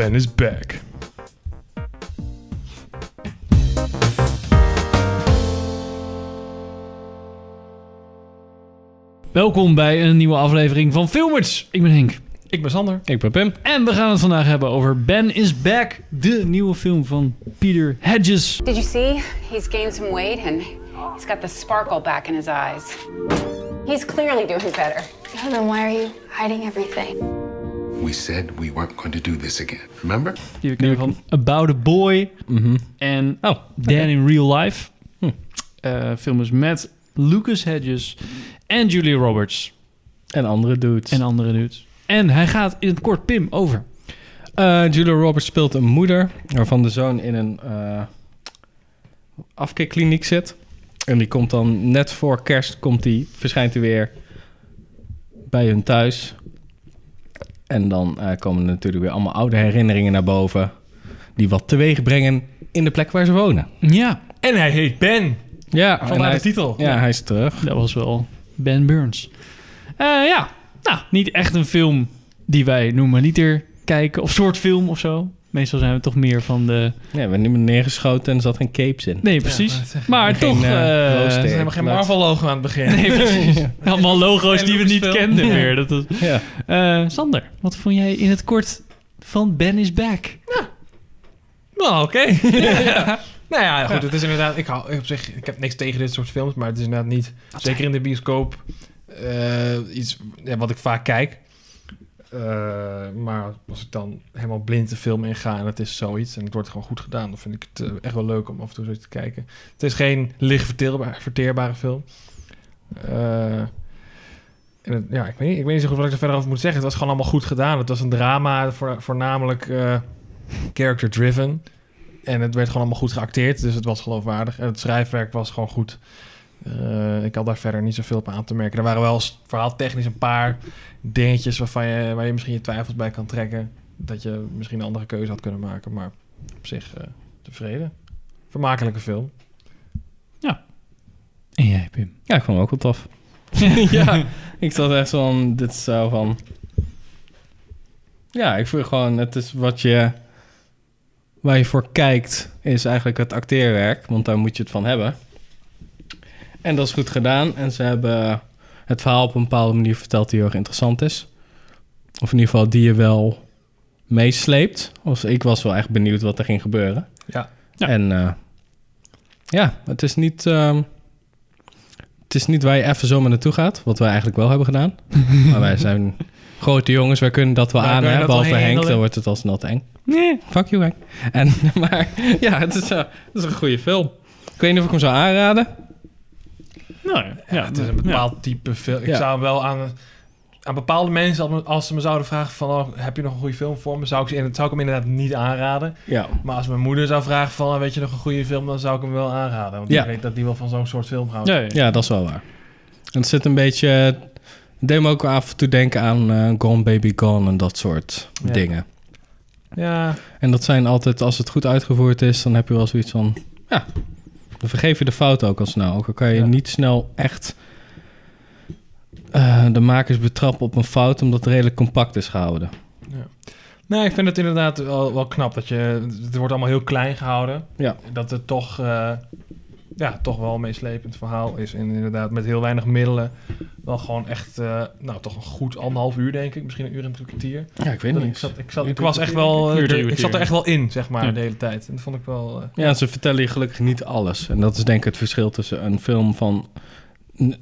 Ben is back. Welkom bij een nieuwe aflevering van Filmers. Ik ben Henk. Ik ben Sander. Ik ben Pim. En we gaan het vandaag hebben over Ben is Back, de nieuwe film van Peter Hedges. Did you see? He's gained some weight and he's got the sparkle back in his eyes. He's clearly doing better. Then why are you hiding everything? We said we weren't going to do this again. Remember? Die we kennen van About a Boy en Oh, Dan in Real Life. Eh, film is met Lucas Hedges en Julia Roberts En andere dudes. en andere dudes. En hij gaat in het kort Pim over. Eh, Julia Roberts speelt een moeder waarvan de zoon in een eh afkikkliniek zit. En die komt dan net voor kerst, komt die, verschijnt hij weer bij hun thuis. En dan eh, komen er natuurlijk weer allemaal oude herinneringen naar boven. Die wat teweeg brengen in de plek waar ze wonen. Ja, En hij heet Ben. Ja, en Vandaar hij- de titel. Ja, hij is terug. dat was wel Ben Burns. Eh, ja, nou, niet echt een film die wij noemen liter kijken. Of soort film of zo. Meestal zijn we toch meer van de... Ja, we hebben niet meer neergeschoten en er zat geen capes in. Nee, precies. maar Geen, toch... eh, eh. Er is helemaal geen Marvel-logo aan het begin. Nee, precies. Allemaal logo's En die we niet kenden Ja. meer. Dat was... Ja. Eh, Sander, wat vond jij in het kort van Ben is Back? Nou, oké. Nou ja, goed. Het is inderdaad... Ik, hou, op zich, ik heb niks tegen dit soort films, maar het is inderdaad niet... zeker in de bioscoop... eh, iets ja, wat ik vaak kijk. Eh, maar als ik dan helemaal blind de film inga en het is zoiets en het wordt gewoon goed gedaan, dan vind ik het eh, echt wel leuk om af en toe zoiets te kijken. Het is geen licht verteerbare film. Eh, en ja, ik weet, niet, ik weet niet zo goed wat ik er verder over moet zeggen. Het was gewoon allemaal goed gedaan. Het was een drama, voor, voornamelijk character-driven. En het werd gewoon allemaal goed geacteerd, dus het was geloofwaardig. En het schrijfwerk was gewoon goed. Eh, ik had daar verder niet zoveel op aan te merken. Er waren wel verhaaltechnisch een paar dingetjes waarvan je, waar je misschien je twijfels bij kan trekken. Dat je misschien een andere keuze had kunnen maken. Maar op zich eh, tevreden. Vermakelijke film. En jij, Pim? Ja, ik vond hem ook wel tof. ja, ik zat echt zo van, dit is zo van... Ja, ik vind gewoon, het is wat je... Waar je voor kijkt, is eigenlijk het acteerwerk. Want daar moet je het van hebben. En dat is goed gedaan. En ze hebben het verhaal op een bepaalde manier verteld die heel erg interessant is. Of in ieder geval die je wel meesleept. Of ik was wel echt benieuwd wat er ging gebeuren. Ja. Ja. En eh, ja, het is niet... ehm, het is niet waar je even zomaar naartoe gaat, wat wij eigenlijk wel hebben gedaan. maar wij zijn grote jongens, wij kunnen dat wel aan, hè? behalve Henk, handelen. dan wordt het al snel te eng. Nee, fuck you Henk. En, maar ja, het is, eh, het is een goede film. Ik weet niet of ik hem zou aanraden. Nou ja, Ja, het is een bepaald type film. Ik Ja. zou hem wel aan, aan bepaalde mensen, als, ze me zouden vragen van... Oh, heb je nog een goede film voor me? Zou ik, ze in- zou ik hem inderdaad niet aanraden. Ja. Maar als mijn moeder zou vragen van... Weet je nog een goede film? Dan zou ik hem wel aanraden. Want Ja. ik weet dat die wel van zo'n soort film houdt. Ja, ja. ja, dat is wel waar. En het zit een beetje... Deed me ook af en toe denken aan eh, Gone Baby Gone en dat soort Ja. dingen. Ja, En dat zijn altijd, als het goed uitgevoerd is, dan heb je wel zoiets van... Ja, dan vergeef je de fout ook al snel. Ook al kan je Ja. niet snel echt eh, de makers betrappen op een fout... omdat het redelijk compact is gehouden. Nee, ik vind het inderdaad wel, wel knap dat je... Het wordt allemaal heel klein gehouden. Ja. Dat het toch, eh, ja, toch wel een meeslepend verhaal is. En inderdaad met heel weinig middelen wel gewoon echt... eh, nou, toch een goed anderhalf uur, denk ik. Misschien een uur en drie kwartier. Ja, ik weet niet. ik, zat, ik, zat, ik was echt wel... eh, Uur, ik zat er echt wel in, zeg maar, Ja. de hele tijd. En dat vond ik wel... eh, Ja, ze vertellen je gelukkig niet alles. En dat is denk ik het verschil tussen een film van...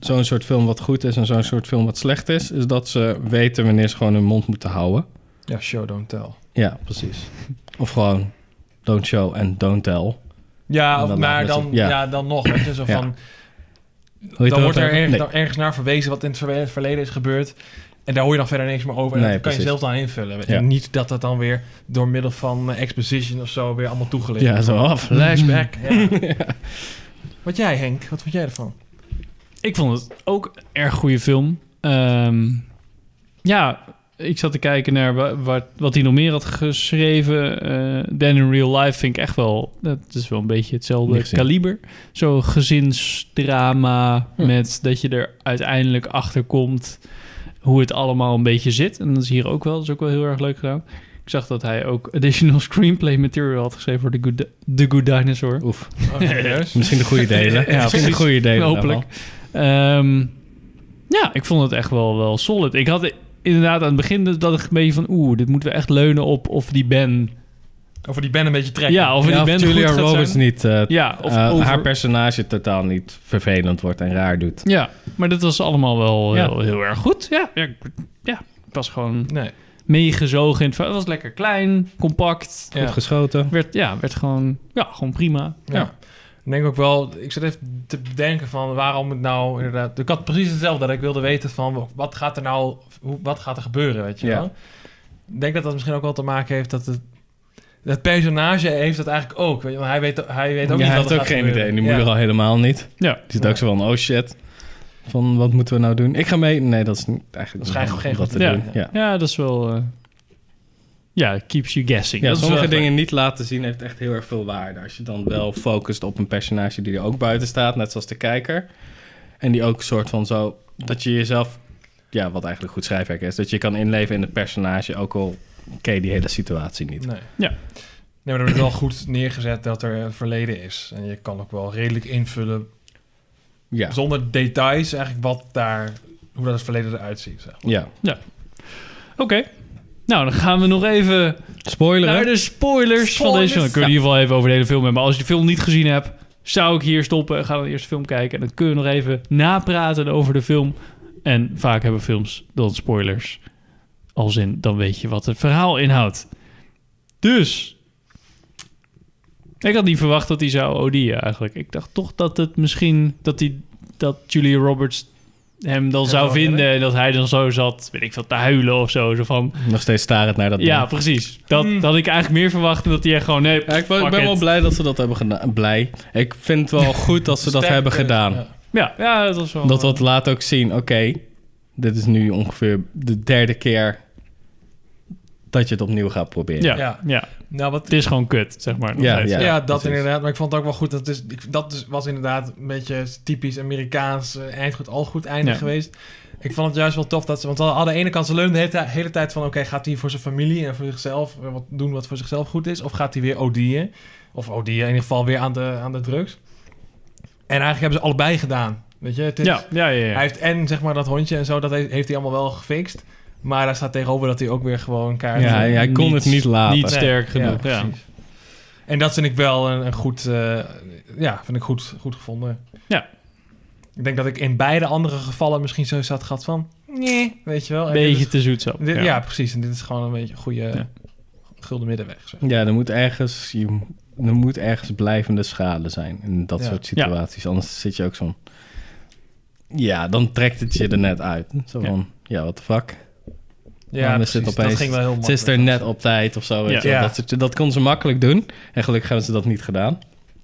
Zo'n soort film wat goed is en zo'n soort film wat slecht is... is dat ze weten wanneer ze gewoon hun mond moeten houden. ja, show, don't tell. Ja, precies. Of gewoon don't show and don't tell. Ja, dan maar dan, ja. ja. dan nog, weet je, zo van... Je Dan wordt er ergens, naar verwezen wat in het verleden is gebeurd. En daar hoor je dan verder niks meer over. En Nee, dat kan je zelf dan invullen. Ja. En niet dat dat dan weer door middel van eh, exposition of zo weer allemaal toegelicht Ja, zo af. Flashback. Ja. Wat jij, Henk? Wat vond jij ervan? Ik vond het ook een erg goede film. Ehm, ja, ik zat te kijken naar wa- wat, wat hij nog meer had geschreven. Eh Dan in Real Life vind ik echt wel... Dat is wel een beetje hetzelfde kaliber. Zo gezinsdrama Hm. met dat je er uiteindelijk achter komt... hoe het allemaal een beetje zit. En dat is hier ook wel. Dat is ook wel heel erg leuk gedaan. Ik zag dat hij ook additional screenplay material had geschreven voor The Good, The Good Dinosaur. Oef. Oh? Misschien de goede delen. Ja, Misschien de goede delen. Hopelijk. Ehm, ja, ik vond het echt wel, wel solid. Ik had inderdaad aan het begin dat ik een beetje van... Oeh, dit moeten we echt leunen op of die Ben... Over die band een beetje trekken. Ja, of Ja, die of Ben Julia goed gaat Roberts zijn. niet... eh, Ja, of eh, over- haar personage totaal niet vervelend wordt en raar doet. Ja, maar dat was allemaal wel Ja. heel, heel erg goed. Ja, ja, ik was gewoon Nee. meegezogen in het. Het was lekker klein, compact. Ja. Goed geschoten. Werd, ja, werd gewoon, ja, gewoon prima. Ja. Ik denk ook wel, ik zat even te bedenken van waarom het nou inderdaad. Ik had precies hetzelfde dat ik wilde weten van wat gaat er nou, hoe, wat gaat er gebeuren, weet je Ja. wel. Ik denk dat dat misschien ook wel te maken heeft dat het. Het personage heeft het eigenlijk ook. Weet je, want hij weet, hij weet ook Ja, niet hij heeft ook geen gebeuren. idee. Die Ja. moeder al helemaal niet. Ja, Die zit ook zo van, oh shit. Van, wat moeten we nou doen? Ik ga mee. Nee, dat is niet, eigenlijk Dat is niet geen- goed dat te idee. doen. Ja, ja, dat is wel... eh, ja, keeps you guessing. ja Dat sommige dingen niet laten zien heeft echt heel erg veel waarde. Als je dan wel focust op een personage die er ook buiten staat, net zoals de kijker. En die ook een soort van zo... Dat je jezelf... Ja, wat eigenlijk goed schrijfwerk is. Dat je kan inleven in het personage, ook al ken je die hele situatie niet. Nee. Ja. Nee, maar er wordt wel goed neergezet dat er een verleden is. En je kan ook wel redelijk invullen, Ja, zonder details, eigenlijk wat daar, hoe dat het verleden eruit ziet. Zeg. maar. ja. Oké. Nou, dan gaan we nog even Spoiler, naar de spoilers, van deze film. Dan kun je in ieder geval even over de hele film hebben. Maar als je de film niet gezien hebt, zou ik hier stoppen en ga dan eerst de film kijken. En dan kun je nog even napraten over de film. En vaak hebben films dan spoilers. Als in, dan weet je wat het verhaal inhoudt. Dus... Ik had niet verwacht dat hij zou odieën eigenlijk. Ik dacht toch dat het misschien... Dat, hij, dat Julia Roberts hem dan Ja, zou wel vinden... en dat hij dan zo zat, weet ik veel, te huilen of zo. Zo van, nog steeds starend naar dat ja, ding. precies. Dat, dat had ik eigenlijk meer verwacht dan dat hij echt gewoon... Nee, Ja, ik ben, ik fuck ben wel it. blij dat ze dat hebben gedaan. Blij. Ik vind het wel goed dat ze dat hebben eh, gedaan. ja. Ja, ja, dat was wel... Dat we het laat ook zien. Oké, dit is nu ongeveer de derde keer dat je het opnieuw gaat proberen. Ja, ja. Ja. Nou, wat, Het is gewoon kut, zeg maar. Ja, ja. Ja, dat precies. inderdaad. Maar ik vond het ook wel goed. Dat, is, ik, dat was inderdaad een beetje typisch Amerikaans eh, eind goed, al goed einde Ja. geweest. Ik vond het juist wel tof dat ze... Want aan de ene kant, ze leunde de hele, hele tijd van... Oké, gaat hij voor zijn familie en voor zichzelf eh, wat doen wat voor zichzelf goed is? Of gaat hij weer OD'en? Of OD'en in ieder geval weer aan de, aan de drugs. En eigenlijk hebben ze allebei gedaan. Weet je, het is, Ja, ja, ja. ja. Hij heeft en zeg maar dat hondje en zo, dat heeft heeft hij allemaal wel gefixt. Maar daar staat tegenover dat hij ook weer gewoon kaart... Ja, hij, hij kon Niet- het niet laten. niet sterk Nee, genoeg. Ja. En dat vind ik wel een, een goed, eh, ja, vind ik goed, goed gevonden. Ja. Ik denk dat ik in beide andere gevallen misschien zo had gehad van, nee, weet je wel. Een beetje is- te zoet zo. dit- ja. ja. precies. En dit is gewoon een beetje een goede Ja. gulden middenweg. Zeg. Ja, er moet ergens, je, er moet ergens blijvende schade zijn in dat Ja. soort situaties. Anders zit je ook zo'n... Ja, dan trekt het je er net uit. Zo Ja. van, ja, what the fuck. Ja, Dan is het opeens, dat ging wel heel Ze makkelijk. is er net op tijd of zo. Weet Ja. je wel. Ja. Dat, dat kon ze makkelijk doen. En gelukkig hebben ze dat niet gedaan.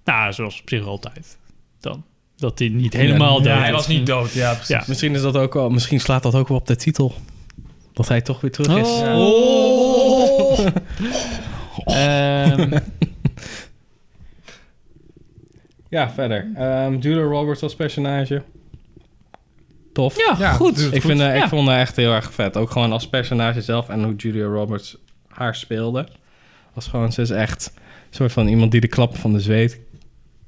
Nou, zoals op zich altijd. Dan. Dat hij niet helemaal Ja, dood Ja, hij was niet dood. Ja, precies. Ja. Misschien, is dat ook wel, misschien slaat dat ook wel op de titel. Dat hij toch weer terug is. Oh. Ehm, Ja, verder. Ehm Julia Roberts als personage. Tof. ja, Ja, goed. Ik, vind, Ja. ik vond haar echt heel erg vet. Ook gewoon als personage zelf en hoe Julia Roberts haar speelde. Was gewoon, ze is echt een soort van iemand die de klappen van de zweep,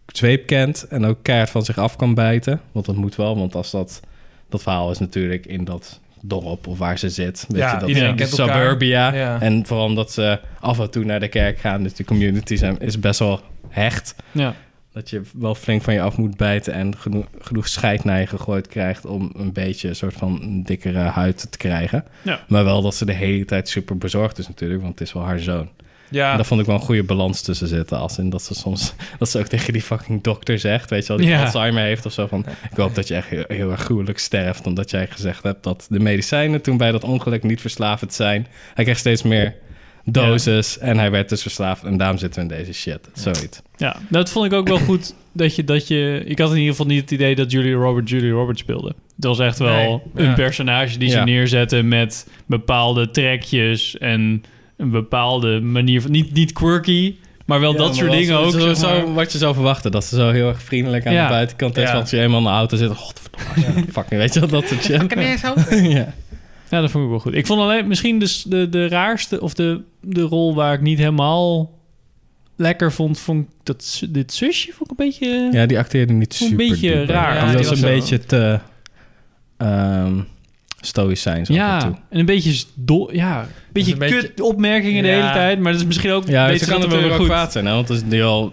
zweep kent. En ook keihard van zich af kan bijten. Want dat moet wel, want als dat... Dat verhaal is natuurlijk in dat dorp of waar ze zit. Weet Ja, je, dat iedereen kent suburbia. Ja. En vooral omdat ze af en toe naar de kerk gaan. Dus de community zijn, is best wel hecht. Ja. Dat je wel flink van je af moet bijten en genoeg, genoeg scheid naar je gegooid krijgt om een beetje een soort van een dikkere huid te krijgen. Ja. Maar wel dat ze de hele tijd super bezorgd is natuurlijk, want het is wel haar zoon. Ja, En daar vond ik wel een goede balans tussen zitten. Als in dat ze soms, dat ze ook tegen die fucking dokter zegt, weet je wel, die Ja. Alzheimer heeft of zo van, ik hoop dat je echt heel, heel erg gruwelijk sterft, omdat jij gezegd hebt dat de medicijnen toen bij dat ongeluk niet verslavend zijn. Hij kreeg steeds meer doses en hij werd dus verslaafd en daarom zitten we in deze shit. Zoiets. Ja, dat vond ik ook wel goed. Dat je, dat je, ik had in ieder geval niet het idee dat Julia Roberts Julia Roberts speelde. Het was echt wel Nee, een ja. personage die ze Ja. neerzetten met bepaalde trekjes en een bepaalde manier van... Niet, niet quirky, maar wel dat soort dingen ook. Zo, zeg maar. zo, wat je zou verwachten. Dat ze zo heel erg vriendelijk aan Ja. de buitenkant is. Ja. Want als je eenmaal in de auto zit. Godverdomme. Fucking, weet je wel, dat soort shit. ja. Ja, dat vond ik wel goed. Ik vond alleen misschien dus de, de raarste of de, de rol waar ik niet helemaal lekker vond, vond ik dat dit zusje vond ik een beetje. Ja, die acteerde niet Een super. beetje duper. raar. Ja, was, die was een zo- beetje te um, af en ja, toe. en een beetje do, ja, een beetje een beetje- kut opmerkingen de Ja. hele tijd, maar dat is misschien ook Ja, ze kan dat wel goed. kwaad zijn. Hè? Want het is nu al,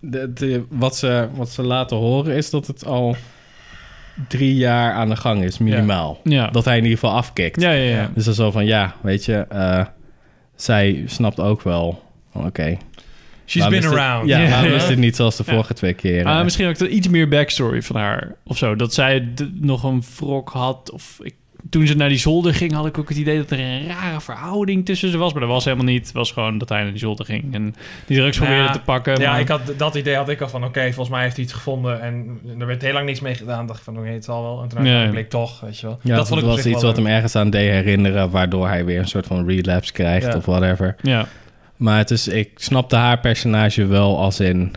de, de- wat, ze, wat ze laten horen is dat het al drie jaar aan de gang is, minimaal. Ja. Dat hij in ieder geval afkikt. Ja, ja, ja. Dus dan zo van, ja, weet je, eh, zij snapt ook wel, oké. She's waarom been is dit- around. Ja, Ja. waarom is dit niet zoals de vorige twee keer? Ah, eh? misschien ook iets meer backstory van haar of zo. Dat zij nog een wrok had. Of ik, toen ze naar die zolder ging, had ik ook het idee dat er een rare verhouding tussen ze was. Maar dat was helemaal niet. Het was gewoon dat hij naar die zolder ging en die drugs Nou probeerde te pakken. Ja, maar- ik had, dat idee had ik al van, oké, volgens mij heeft hij iets gevonden en er werd heel lang niks mee gedaan. dacht ik van, oké, het zal wel. En toen Ja. bleek toch, weet je wel. ja, dat vond ik was iets wat hem ergens aan deed herinneren, waardoor hij weer een soort van relapse krijgt Ja. of whatever. ja. Maar het is, ik snapte haar personage wel als in...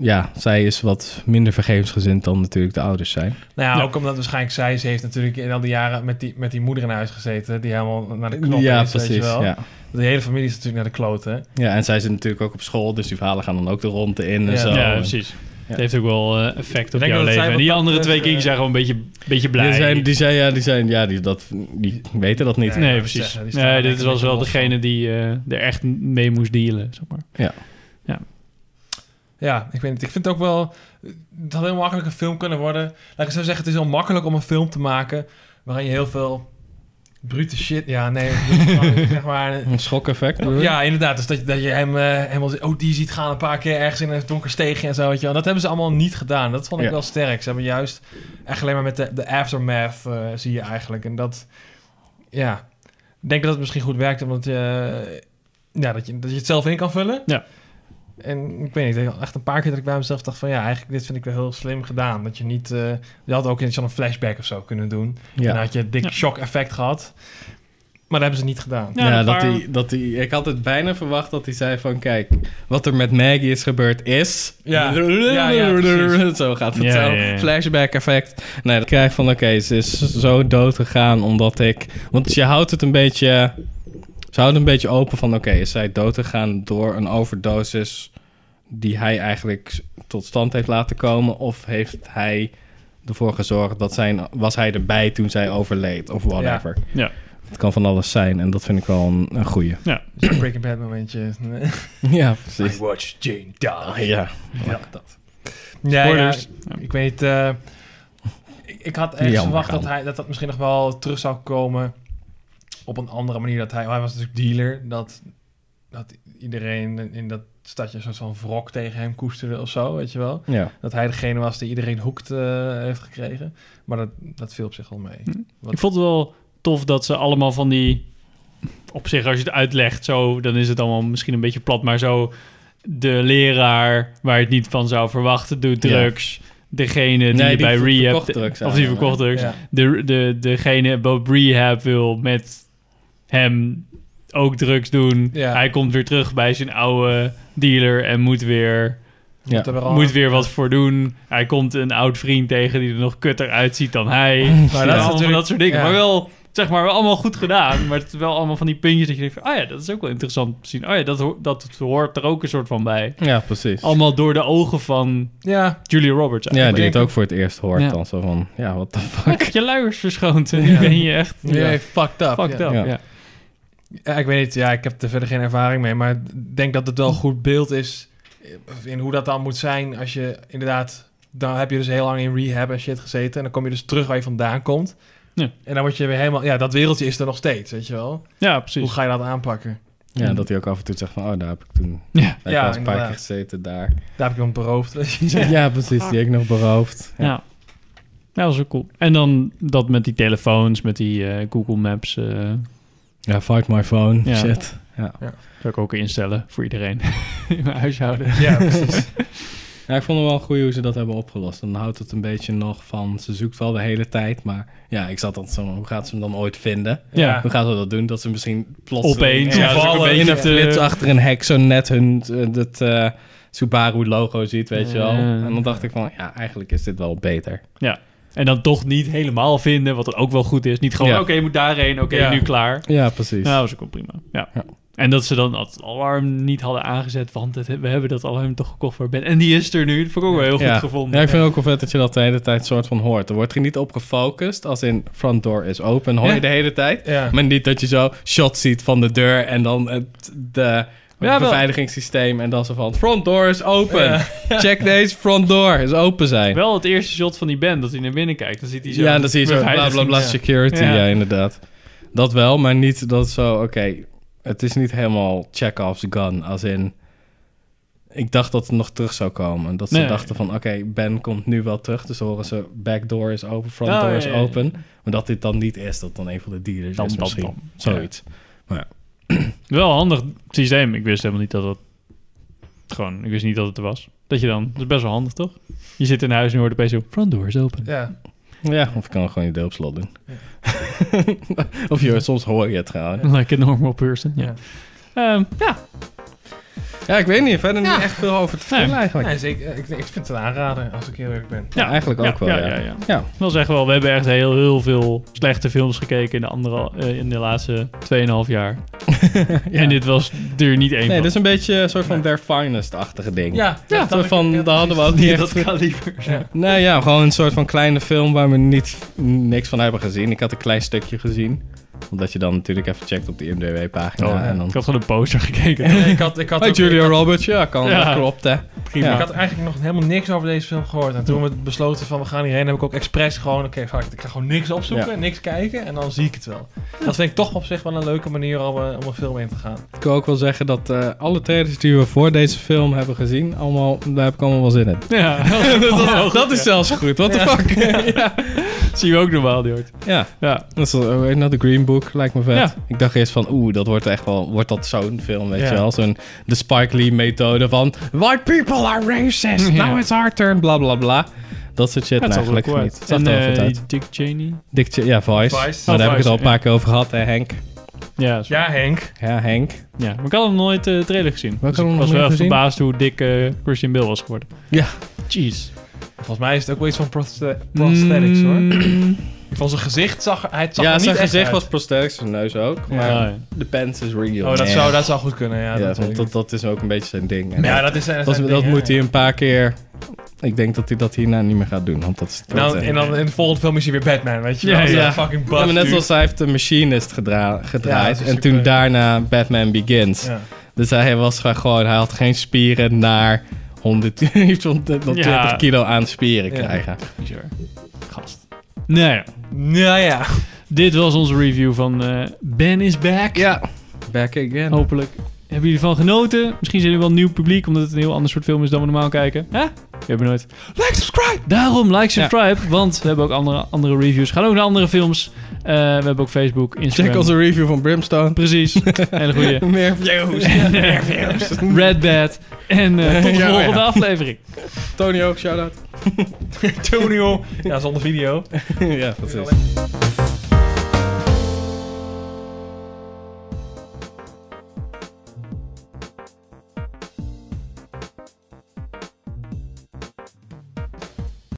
Ja, zij is wat minder vergevensgezind dan natuurlijk de ouders zijn. Nou ja, Ja. ook omdat waarschijnlijk zij, ze heeft natuurlijk in al die jaren met die, met die moeder in huis gezeten, die helemaal naar de knop ja, is, weet je precies. wel. Ja. De hele familie is natuurlijk naar de kloten. ja, en zij zit natuurlijk ook op school, dus die verhalen gaan dan ook de ronde in en Ja. zo. ja, En precies. Het heeft ook wel eh, effect op denk jouw dat zij leven. En die andere twee betreft, kindjes zijn gewoon een beetje, beetje blij. Die zijn, die zijn, ja, die zijn, ja, die, dat, die weten dat niet. Nee, precies. zeggen, Nee, dit was wel degene die eh, er echt mee moest dealen. Zeg maar. Ja, ik weet. Ik vind het ook wel... Het had heel makkelijk een film kunnen worden. Laat ik zo zeggen, het is heel makkelijk om een film te maken... waarin je heel veel brute shit... Ja, nee, zeg maar... Een schokeffect. Ja, inderdaad. Dus dat, dat je hem eh, helemaal... Oh, die ziet gaan een paar keer ergens in een donker steegje en zo. Weet je wel. Dat hebben ze allemaal niet gedaan. Dat vond ik Ja. wel sterk. Ze hebben juist... Echt alleen maar met de, de aftermath eh, zie je eigenlijk. En dat... Ja. Ik denk dat het misschien goed werkt, omdat je... ja, dat je, dat je het zelf in kan vullen. Ja. En ik weet niet, echt een paar keer dat ik bij mezelf dacht van... ja, eigenlijk dit vind ik wel heel slim gedaan. Dat je niet... eh, je had ook in zo'n flashback of zo kunnen doen. En dan had je een dik Ja. shock effect gehad. Maar dat hebben ze niet gedaan. Ja, dat hij, dat hij, ik had het bijna verwacht dat hij zei van... Kijk, wat er met Maggie is gebeurd is... Ja. Ja, zo gaat het Ja, zo. ja, ja. Flashback effect. Nee, dat krijg ik van... Oké, ze is zo dood gegaan omdat ik... Want je houdt het een beetje... Ze houdt een beetje open van... Oké, is zij dood gegaan door een overdosis... die hij eigenlijk tot stand heeft laten komen? Of heeft hij ervoor gezorgd dat zijn... Was hij erbij toen zij overleed? Of whatever. Ja. Het kan van alles zijn en dat vind ik wel een, een goeie. Ja. Dus een Breaking Bad momentje. Ja, precies. watch Jane die. ja, Ja. dat. Ja, ik weet eh, ik, ik had echt verwacht dat, hij, dat dat misschien nog wel terug zou komen op een andere manier. Dat hij, hij was natuurlijk dealer. Dat, dat iedereen in- dat stadje een soort van wrok tegen hem koesterde of zo, weet je wel. Ja. Dat hij degene was die iedereen hoekt eh, heeft gekregen. Maar dat, dat viel op zich wel mee. Wat- Ik vond het wel tof dat ze allemaal van die... Op zich, als je het uitlegt zo, dan is het allemaal misschien een beetje plat. Maar zo, de leraar waar je het niet van zou verwachten, doet Ja. drugs. Degene die, Nee, die bij rehab... drugs of die verkocht drugs. Ja. De, de, degene bij rehab wil met hem ook drugs doen. Ja. Hij komt weer terug bij zijn oude dealer en moet weer, Ja. Moet er weer wat voor doen. Hij komt een oud vriend tegen die er nog kutter uitziet dan hij. Maar dat is allemaal natuurlijk- dat soort dingen. ja. Maar wel, zeg maar, wel allemaal goed gedaan. Maar het is wel allemaal van die puntjes dat je denkt van... Oh ja, dat is ook wel interessant om te zien. Oh ja, dat, ho- dat hoort er ook een soort van bij. ja, precies. Allemaal door de ogen van Ja, Julia Roberts. Ja, die het ook voor het eerst hoort Ja. dan. Zo van, ja, wat de fuck. je luiers verschoont. En nu ben je echt ja. fucked up. fucked ja. up. Ja. Ja. Ja, ik weet niet. Ja, ik heb er verder geen ervaring mee. Maar ik denk dat het wel een goed beeld is in hoe dat dan moet zijn als je inderdaad... Dan heb je dus heel lang in rehab en shit gezeten. En dan kom je dus terug waar je vandaan komt. Ja. En dan word je weer helemaal... Ja, dat wereldje is er nog steeds, weet je wel. Ja, precies. Hoe ga je dat aanpakken? Ja, dat hij ook af en toe zegt van, oh, daar heb ik toen... Ja. Heb ik Ja, een paar keer gezeten daar. Daar heb ik hem beroofd. weet je. Ja, precies. Die heb ik nog beroofd. Ja. ja. dat was ook cool. En dan dat met die telefoons, met die eh, Google Maps... eh Ja, fight my phone. Ja. Shit. Ja. zou ik ook instellen voor iedereen in mijn huishouden. ja, precies. ja, ik vond het wel goed hoe ze dat hebben opgelost. Dan houdt het een beetje nog van, ze zoekt wel de hele tijd. Maar ja, ik zat altijd zo, hoe gaat ze hem dan ooit vinden? Ja. Hoe gaat ze dat doen? Dat ze misschien plots Opeens, ja, een beetje in een te- flits achter een hek zo net hun eh, dat eh, Subaru logo ziet, weet je wel. Ja. En dan dacht ik van, ja, eigenlijk is dit wel beter. En En dan toch niet helemaal vinden, wat dan ook wel goed is. Niet gewoon, Ja. oké, je moet daarheen, oké, Ja. nu klaar. Ja, precies. Nou, dat was ook wel prima. Ja. Ja. En dat ze dan het alarm niet hadden aangezet, want het, we hebben dat alarm toch gekocht voor Ben. En die is er nu. Dat vond ik ook wel heel ja. goed gevonden. Ja, ik vind ook wel vet dat je dat de hele tijd soort van hoort. Er wordt er niet op gefocust, als in front door is open, hoor je de hele tijd. Ja. Maar niet dat je zo shot ziet van de deur en dan het de Ja, wel. beveiligingssysteem en dan zo van front door is open. Ja. Check deze front door is open zijn. Wel het eerste shot van die band, dat hij naar binnen kijkt. Dan ziet hij zo... ja, dan zie je zo bla bla bla security. Ja. Ja. inderdaad. Dat wel, maar niet dat zo, oké, het is niet helemaal Chekhov's gun, als in... Ik dacht dat het nog terug zou komen. Dat ze Nee. dachten van, oké, Ben komt nu wel terug. Dus horen ze, back door is open, front Oh, door ja, is ja, ja. open. Maar dat dit dan niet is, dat dan een van de dealers Dan, is dan, misschien. dan. Zoiets. Wel een handig systeem. Ik wist helemaal niet dat het... Gewoon, ik wist niet dat het er was. Dat je dan... Dat is best wel handig, toch? Je zit in huis en je hoort opeens zo... Front door is open. Ja. Ja, of ik kan gewoon je deur op slot doen. of je, soms hoor je het gewoon. Like a normal person, ja. Ehm, ja, Ja, ik weet niet. Verder Ja. niet echt veel over te vertellen Nee. eigenlijk. Nee, zeker. Ik, ik vind het een aanrader, als ik heel eerlijk ben. Ja, eigenlijk ook wel, Ja, ja. ja, ja. Ja. Ik wil zeggen wel, we hebben echt heel, heel veel slechte films gekeken in de, andere, eh, in de laatste 2,5 jaar. En dit was er niet één Nee, van. dit is een beetje een soort van their finest-achtige ding. Ja, Ja, dat soort ik- van, ja, daar hadden we ook niet dat kaliber. Ja. Nee, ja, gewoon een soort van kleine film waar we niet niks van hebben gezien. Ik had een klein stukje gezien. Omdat je dan natuurlijk even checkt op de IMDb-pagina. Oh, en dan... Ik had gewoon een poster gekeken. Ik had, ik had Hey, ook- Julia ik had- Roberts, ja, kan, Ja. dat klopt, hè. Prima. Ja. Ik had eigenlijk nog helemaal niks over deze film gehoord. En toen we besloten van we gaan hierheen, heb ik ook expres gewoon... Oké, ik ga gewoon niks opzoeken, Ja. niks kijken en dan zie ik het wel. Dat vind ik toch op zich wel een leuke manier om, eh, om een film in te gaan. Ik wil ook wel zeggen dat eh, alle trailers die we voor deze film hebben gezien, allemaal, daar heb ik allemaal wel zin in. Ja, dat, dat is zelfs goed, what the fuck. ja. zie je ook normaal, die hoort. ja, Ja, dat is uh, nog, de Green Book, lijkt me vet. Ja. Ik dacht eerst van, oeh, dat wordt echt wel, wordt dat zo'n film, weet Ja. je wel. Zo'n, de Spike Lee methode van, white people are racist, Ja. now it's our turn, bla bla bla. Dat soort shit, nou, cool niet. zag En er wel eh, uit. Dick Cheney. Dick, Ch- ja, Voice. Vice. Maar Oh, daar heb ik het Vice, al een paar keer over gehad, hè, Henk. Ja, zo. Ja, Henk. Ja, Henk. ja. Maar ik had hem nooit de trailer gezien. Dus ik nog was wel gezien? verbaasd hoe dik eh, Christian Bale was geworden. Ja. Jeez. Volgens mij is het ook wel iets van prosthe- prosthetics hoor. Van zijn gezicht zag hij zag Ja, er niet zijn echt gezicht uit. was prosthetics, zijn neus ook. Maar ja. de pants is real. Oh, dat zou, dat zou goed kunnen, ja. Ja, dat, want dat, dat is ook een beetje zijn ding. En ja, dat is dat, dat, zijn dat dingen, moet hij een paar keer... Ik denk dat hij dat hierna niet meer gaat doen, want dat is... En dan, dat, eh, en dan in de volgende film is hij weer Batman, weet je Ja, wel. Zo'n ja. fucking buff Ja, maar net dude. zoals hij heeft de Machinist gedra- gedraaid. dat is en toen super- daarna Batman Begins. Ja. Dus hij was gewoon... Hij had geen spieren naar 100, 120 Ja. kilo aan spieren Ja. krijgen. Bizar. Gast. Nou ja, Nou ja. dit was onze review van eh, Ben is Back. Ja, back again. Hopelijk hebben jullie ervan genoten. Misschien zijn jullie wel nieuw publiek, omdat het een heel ander soort film is dan we normaal kijken. Hè? We hebben nooit. Like, subscribe! Daarom, like, subscribe, want we hebben ook andere, andere reviews. Gaan ook naar andere films. Eh, we hebben ook Facebook, Instagram. Check onze review van Brimstone. Precies. Hele goeie. Meer views. Meer views. Red Bad. En eh, tot de Ja, volgende ja. aflevering. Tony ook, shout-out. Tonio. Ja, zonder video. ja, precies.